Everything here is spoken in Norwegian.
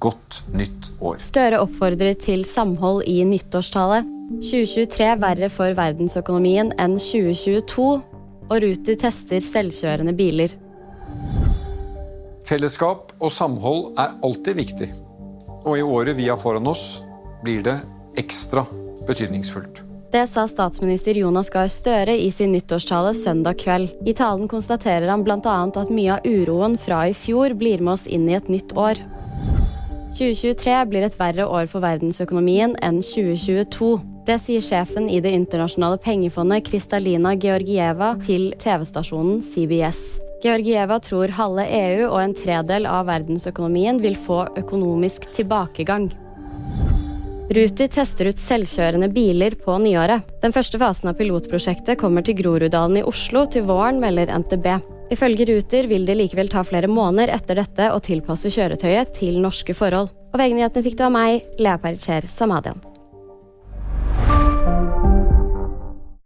godt nytt år. Støre oppfordrer til samhold i nyttårstale. 2023 verre for verdensøkonomien enn 2022, og Ruter tester selvkjørende biler. Fellesskap og samhold er alltid viktig. Og i året vi har foran oss, blir det ekstra betydningsfullt. Det sa statsminister Jonas Gahr Støre i sin nyttårstale søndag kveld. I talen konstaterer han bl.a. at mye av uroen fra i fjor blir med oss inn i et nytt år. 2023 blir et verre år for verdensøkonomien enn 2022. Det sier sjefen i Det internasjonale pengefondet Kristalina Georgieva til TV-stasjonen CBS. Georgieva tror halve EU og en tredel av verdensøkonomien vil få økonomisk tilbakegang. Ruti tester ut selvkjørende biler på nyåret. Den første fasen av pilotprosjektet kommer til Groruddalen i Oslo til våren, melder NTB. Ifølge Ruter vil det likevel ta flere måneder etter dette å tilpasse kjøretøyet til norske forhold. Og VG-nyhetene fikk du av meg, Lea Pericher Samadian.